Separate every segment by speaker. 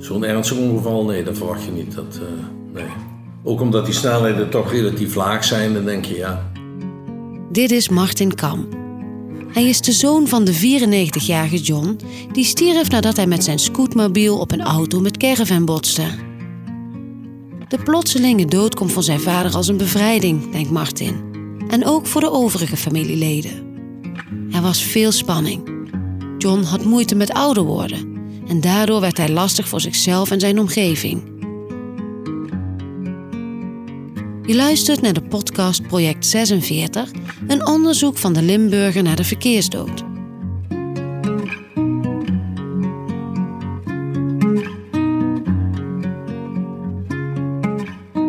Speaker 1: Zo'n ernstig ongeval, nee, dat verwacht je niet. Dat, eh, nee. Ook omdat die snelheden toch relatief laag zijn, dan denk je ja.
Speaker 2: Dit is Martin Kam. Hij is de zoon van de 94-jarige John, die stierf nadat hij met zijn scootmobiel op een auto met caravan botste. De plotselinge dood komt voor zijn vader als een bevrijding, denkt Martin. En ook voor de overige familieleden. Er was veel spanning. John had moeite met ouder worden en daardoor werd hij lastig voor zichzelf en zijn omgeving. Je luistert naar de podcast Project 46, een onderzoek van de Limburger naar de verkeersdood.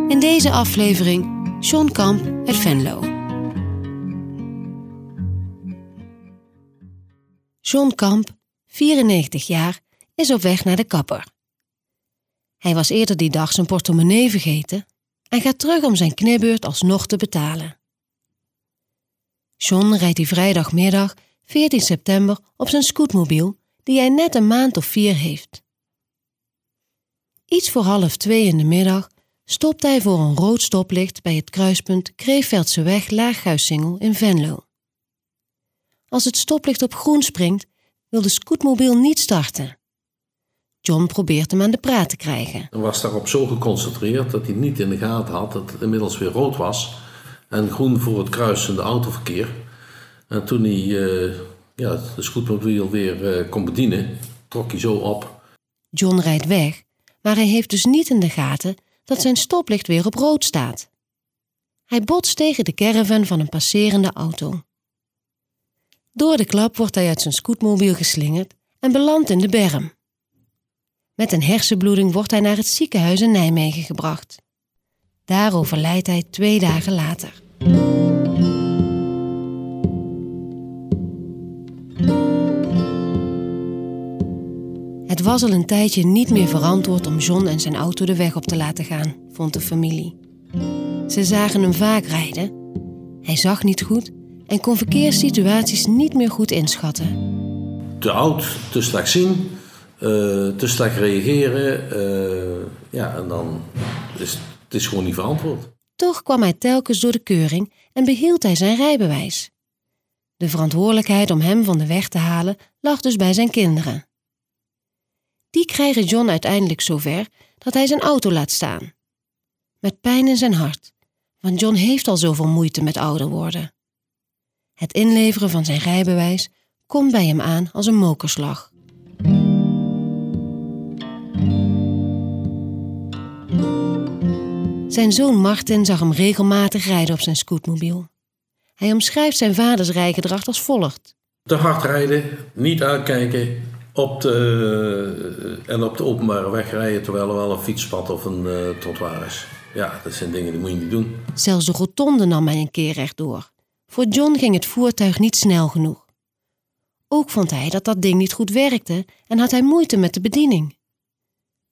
Speaker 2: In deze aflevering John Kamp uit Venlo. John Kamp, 94 jaar, is op weg naar de kapper. Hij was eerder die dag zijn portemonnee vergeten en gaat terug om zijn knipbeurt alsnog te betalen. John rijdt die vrijdagmiddag 14 september op zijn scootmobiel die hij net een maand of vier heeft. Iets voor half twee in de middag stopt hij voor een rood stoplicht bij het kruispunt Kreeveldseweg Laaghuissingel in Venlo. Als het stoplicht op groen springt, wil de scootmobiel niet starten. John probeert hem aan de praat te krijgen.
Speaker 1: Hij was daarop zo geconcentreerd dat hij niet in de gaten had dat het inmiddels weer rood was. En groen voor het kruisende autoverkeer. En toen hij uh, ja, de scootmobiel weer uh, kon bedienen, trok hij zo op.
Speaker 2: John rijdt weg, maar hij heeft dus niet in de gaten dat zijn stoplicht weer op rood staat. Hij botst tegen de caravan van een passerende auto. Door de klap wordt hij uit zijn scootmobiel geslingerd en belandt in de berm. Met een hersenbloeding wordt hij naar het ziekenhuis in Nijmegen gebracht. Daar overlijdt hij twee dagen later. Het was al een tijdje niet meer verantwoord om John en zijn auto de weg op te laten gaan, vond de familie. Ze zagen hem vaak rijden. Hij zag niet goed en kon verkeerssituaties niet meer goed inschatten.
Speaker 1: Te oud, te slecht zien, te slecht reageren. Uh, ja, en dan is het is gewoon niet verantwoord.
Speaker 2: Toch kwam hij telkens door de keuring en behield hij zijn rijbewijs. De verantwoordelijkheid om hem van de weg te halen lag dus bij zijn kinderen. Die krijgen John uiteindelijk zover dat hij zijn auto laat staan. Met pijn in zijn hart, want John heeft al zoveel moeite met ouder worden. Het inleveren van zijn rijbewijs komt bij hem aan als een mokerslag. Zijn zoon Martin zag hem regelmatig rijden op zijn scootmobiel. Hij omschrijft zijn vaders rijgedrag als volgt.
Speaker 1: Te hard rijden, niet uitkijken op de, en op de openbare weg rijden terwijl er wel een fietspad of een uh, trottoir is. Ja, dat zijn dingen die moet je niet doen.
Speaker 2: Zelfs de rotonde nam hij een keer rechtdoor. Voor John ging het voertuig niet snel genoeg. Ook vond hij dat dat ding niet goed werkte en had hij moeite met de bediening.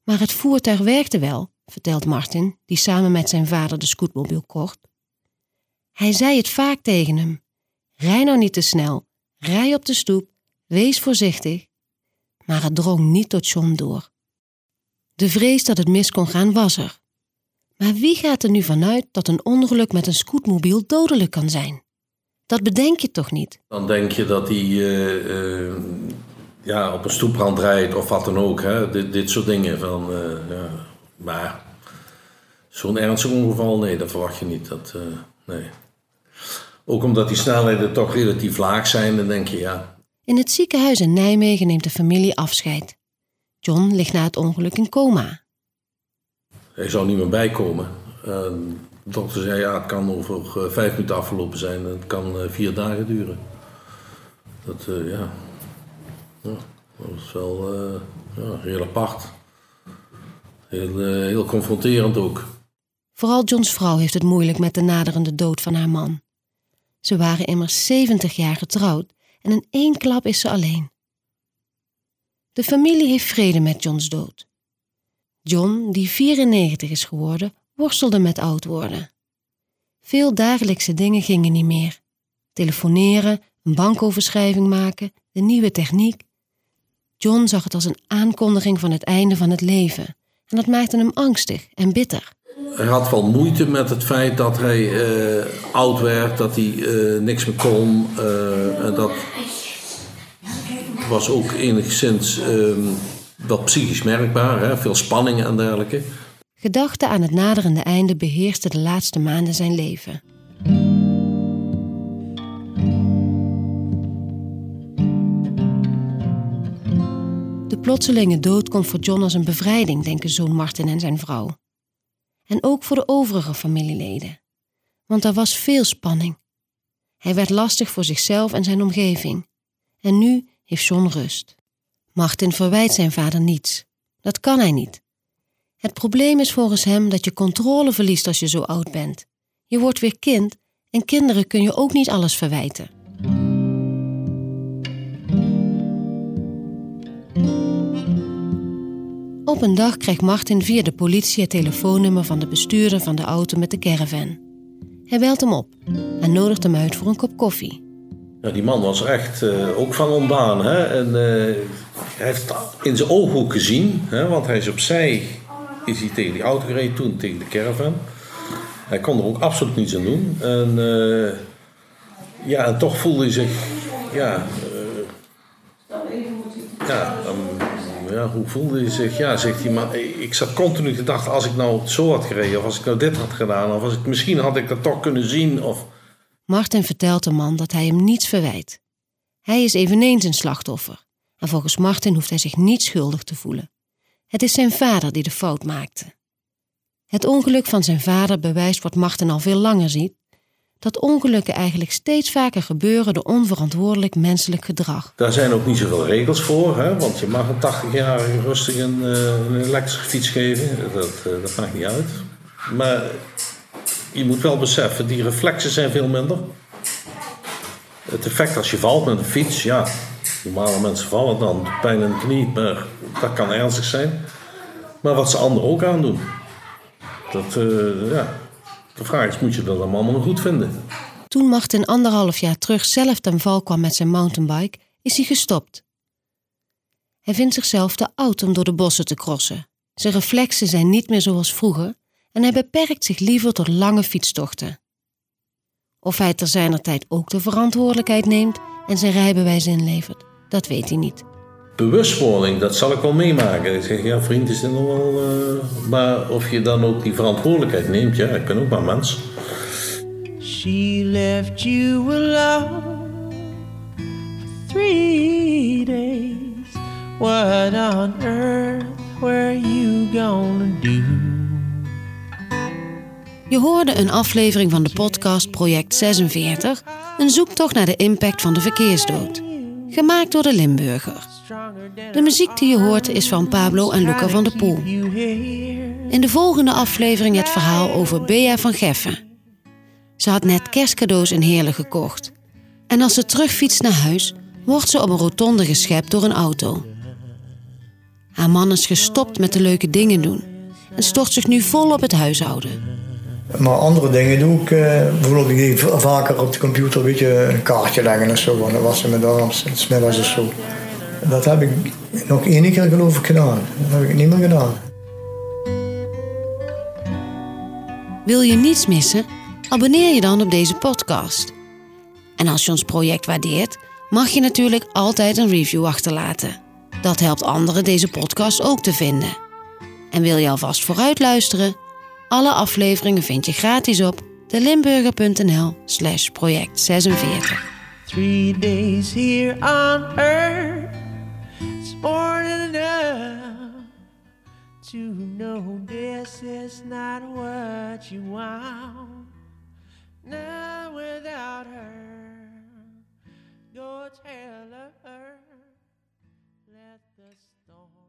Speaker 2: Maar het voertuig werkte wel, vertelt Martin, die samen met zijn vader de scootmobiel kocht. Hij zei het vaak tegen hem: Rij nou niet te snel, rij op de stoep, wees voorzichtig. Maar het drong niet tot John door. De vrees dat het mis kon gaan was er. Maar wie gaat er nu vanuit dat een ongeluk met een scootmobiel dodelijk kan zijn? Dat bedenk je toch niet?
Speaker 1: Dan denk je dat hij uh, uh, ja, op een stoeprand rijdt of wat dan ook. Hè? Dit, dit soort dingen. Van, uh, ja. Maar zo'n ernstig ongeval, nee, dat verwacht je niet. Dat, nee. Ook omdat die snelheden toch relatief laag zijn, dan denk je ja.
Speaker 2: In het ziekenhuis in Nijmegen neemt de familie afscheid. John ligt na het ongeluk in coma.
Speaker 1: Hij zou niet meer bijkomen. De dokter zei ja, het kan over uh, vijf minuten afgelopen zijn en het kan vier dagen duren. Dat, ja. ja. dat was wel ja, heel apart. Heel, heel confronterend ook.
Speaker 2: Vooral Johns vrouw heeft het moeilijk met de naderende dood van haar man. Ze waren immers 70 jaar getrouwd en in één klap is ze alleen. De familie heeft vrede met Johns dood. John, die 94 is geworden, worstelde met oud worden. Veel dagelijkse dingen gingen niet meer. Telefoneren, een bankoverschrijving maken, de nieuwe techniek. John zag het als een aankondiging van het einde van het leven. En dat maakte hem angstig en bitter.
Speaker 1: Hij had wel moeite met het feit dat hij eh, oud werd, dat hij eh, niks meer kon. eh, en dat was ook enigszins ehm, wat psychisch merkbaar, hè? veel spanning en dergelijke.
Speaker 2: Gedachten aan het naderende einde beheersten de laatste maanden zijn leven. Plotselinge dood komt voor John als een bevrijding, denken zoon Martin en zijn vrouw. En ook voor de overige familieleden. Want er was veel spanning. Hij werd lastig voor zichzelf en zijn omgeving. En nu heeft John rust. Martin verwijt zijn vader niets. Dat kan hij niet. Het probleem is volgens hem dat je controle verliest als je zo oud bent. Je wordt weer kind en kinderen kun je ook niet alles verwijten. Op een dag krijgt Martin via de politie het telefoonnummer van de bestuurder van de auto met de caravan. Hij belt hem op en nodigt hem uit voor een kop koffie.
Speaker 1: Ja, die man was echt eh, ook van ontdaan. Hè? En, eh, hij heeft in zijn ook gezien, hè? want hij is opzij is hij tegen die auto gereden, toen tegen de caravan. Hij kon er ook absoluut niets aan doen. En, eh, ja, en toch voelde hij zich, ja, ja, hoe voelde hij zich? Ja, zegt hij, maar ik zat continu gedacht, als ik nou zo had gereden, of als ik nou dit had gedaan, of als ik, misschien had ik dat toch kunnen zien, of...
Speaker 2: Martin vertelt de man dat hij hem niets verwijt. Hij is eveneens een slachtoffer. En volgens Martin hoeft hij zich niet schuldig te voelen. Het is zijn vader die de fout maakte. Het ongeluk van zijn vader bewijst wat Martin al veel langer ziet: dat ongelukken eigenlijk steeds vaker gebeuren door onverantwoordelijk menselijk gedrag.
Speaker 1: Daar zijn ook niet zoveel regels voor, hè? want je mag een 80-jarige rustig een, eh, een elektrische fiets geven. Dat, eh, dat maakt niet uit. Maar je moet wel beseffen, die reflexen zijn veel minder. Het effect als je valt met een fiets, ja, normale mensen vallen dan, pijn in de knie, maar dat kan ernstig zijn. Maar wat ze anderen ook aandoen, dat, eh, ja, de vraag is, moet je dat allemaal nog goed vinden?
Speaker 2: Toen Martin anderhalf jaar terug zelf ten val kwam met zijn mountainbike, is hij gestopt. Hij vindt zichzelf te oud om door de bossen te crossen. Zijn reflexen zijn niet meer zoals vroeger en hij beperkt zich liever tot lange fietstochten. Of hij ter zijner tijd ook de verantwoordelijkheid neemt en zijn rijbewijs inlevert, dat weet hij niet.
Speaker 1: Bewustwording, dat zal ik wel meemaken. Ik zeg, ja vriend, is dit nog wel... eh, maar of je dan ook die verantwoordelijkheid neemt, ja, ik ben ook maar mens.
Speaker 3: She left you alone for three days. What on earth were you gonna do?
Speaker 2: Je hoorde een aflevering van de podcast Project 46, een zoektocht naar de impact van de verkeersdood. Gemaakt door de Limburger. De muziek die je hoort is van Pablo en Luca van der Poel. In de volgende aflevering het verhaal over Bea van Geffen. Ze had net kerstcadeaus in Heerlen gekocht. En als ze terugfietst naar huis, wordt ze op een rotonde geschept door een auto. Haar man is gestopt met de leuke dingen doen en stort zich nu vol op het huishouden.
Speaker 4: Maar andere dingen doe ik. eh, bijvoorbeeld, ik deed vaker op de computer weet je, een kaartje leggen of zo. Dan was ze met arms, smiddags of zo. Dat heb ik nog één keer geloof ik gedaan. Dat heb ik niet meer gedaan.
Speaker 2: Wil je niets missen? Abonneer je dan op deze podcast. En als je ons project waardeert, mag je natuurlijk altijd een review achterlaten. Dat helpt anderen deze podcast ook te vinden. En wil je alvast vooruit luisteren? Alle afleveringen vind je gratis op delimburger.nl slash project 46.
Speaker 3: Three days here on earth to know this is not what you want. Not without her, go tell her. Let the storm.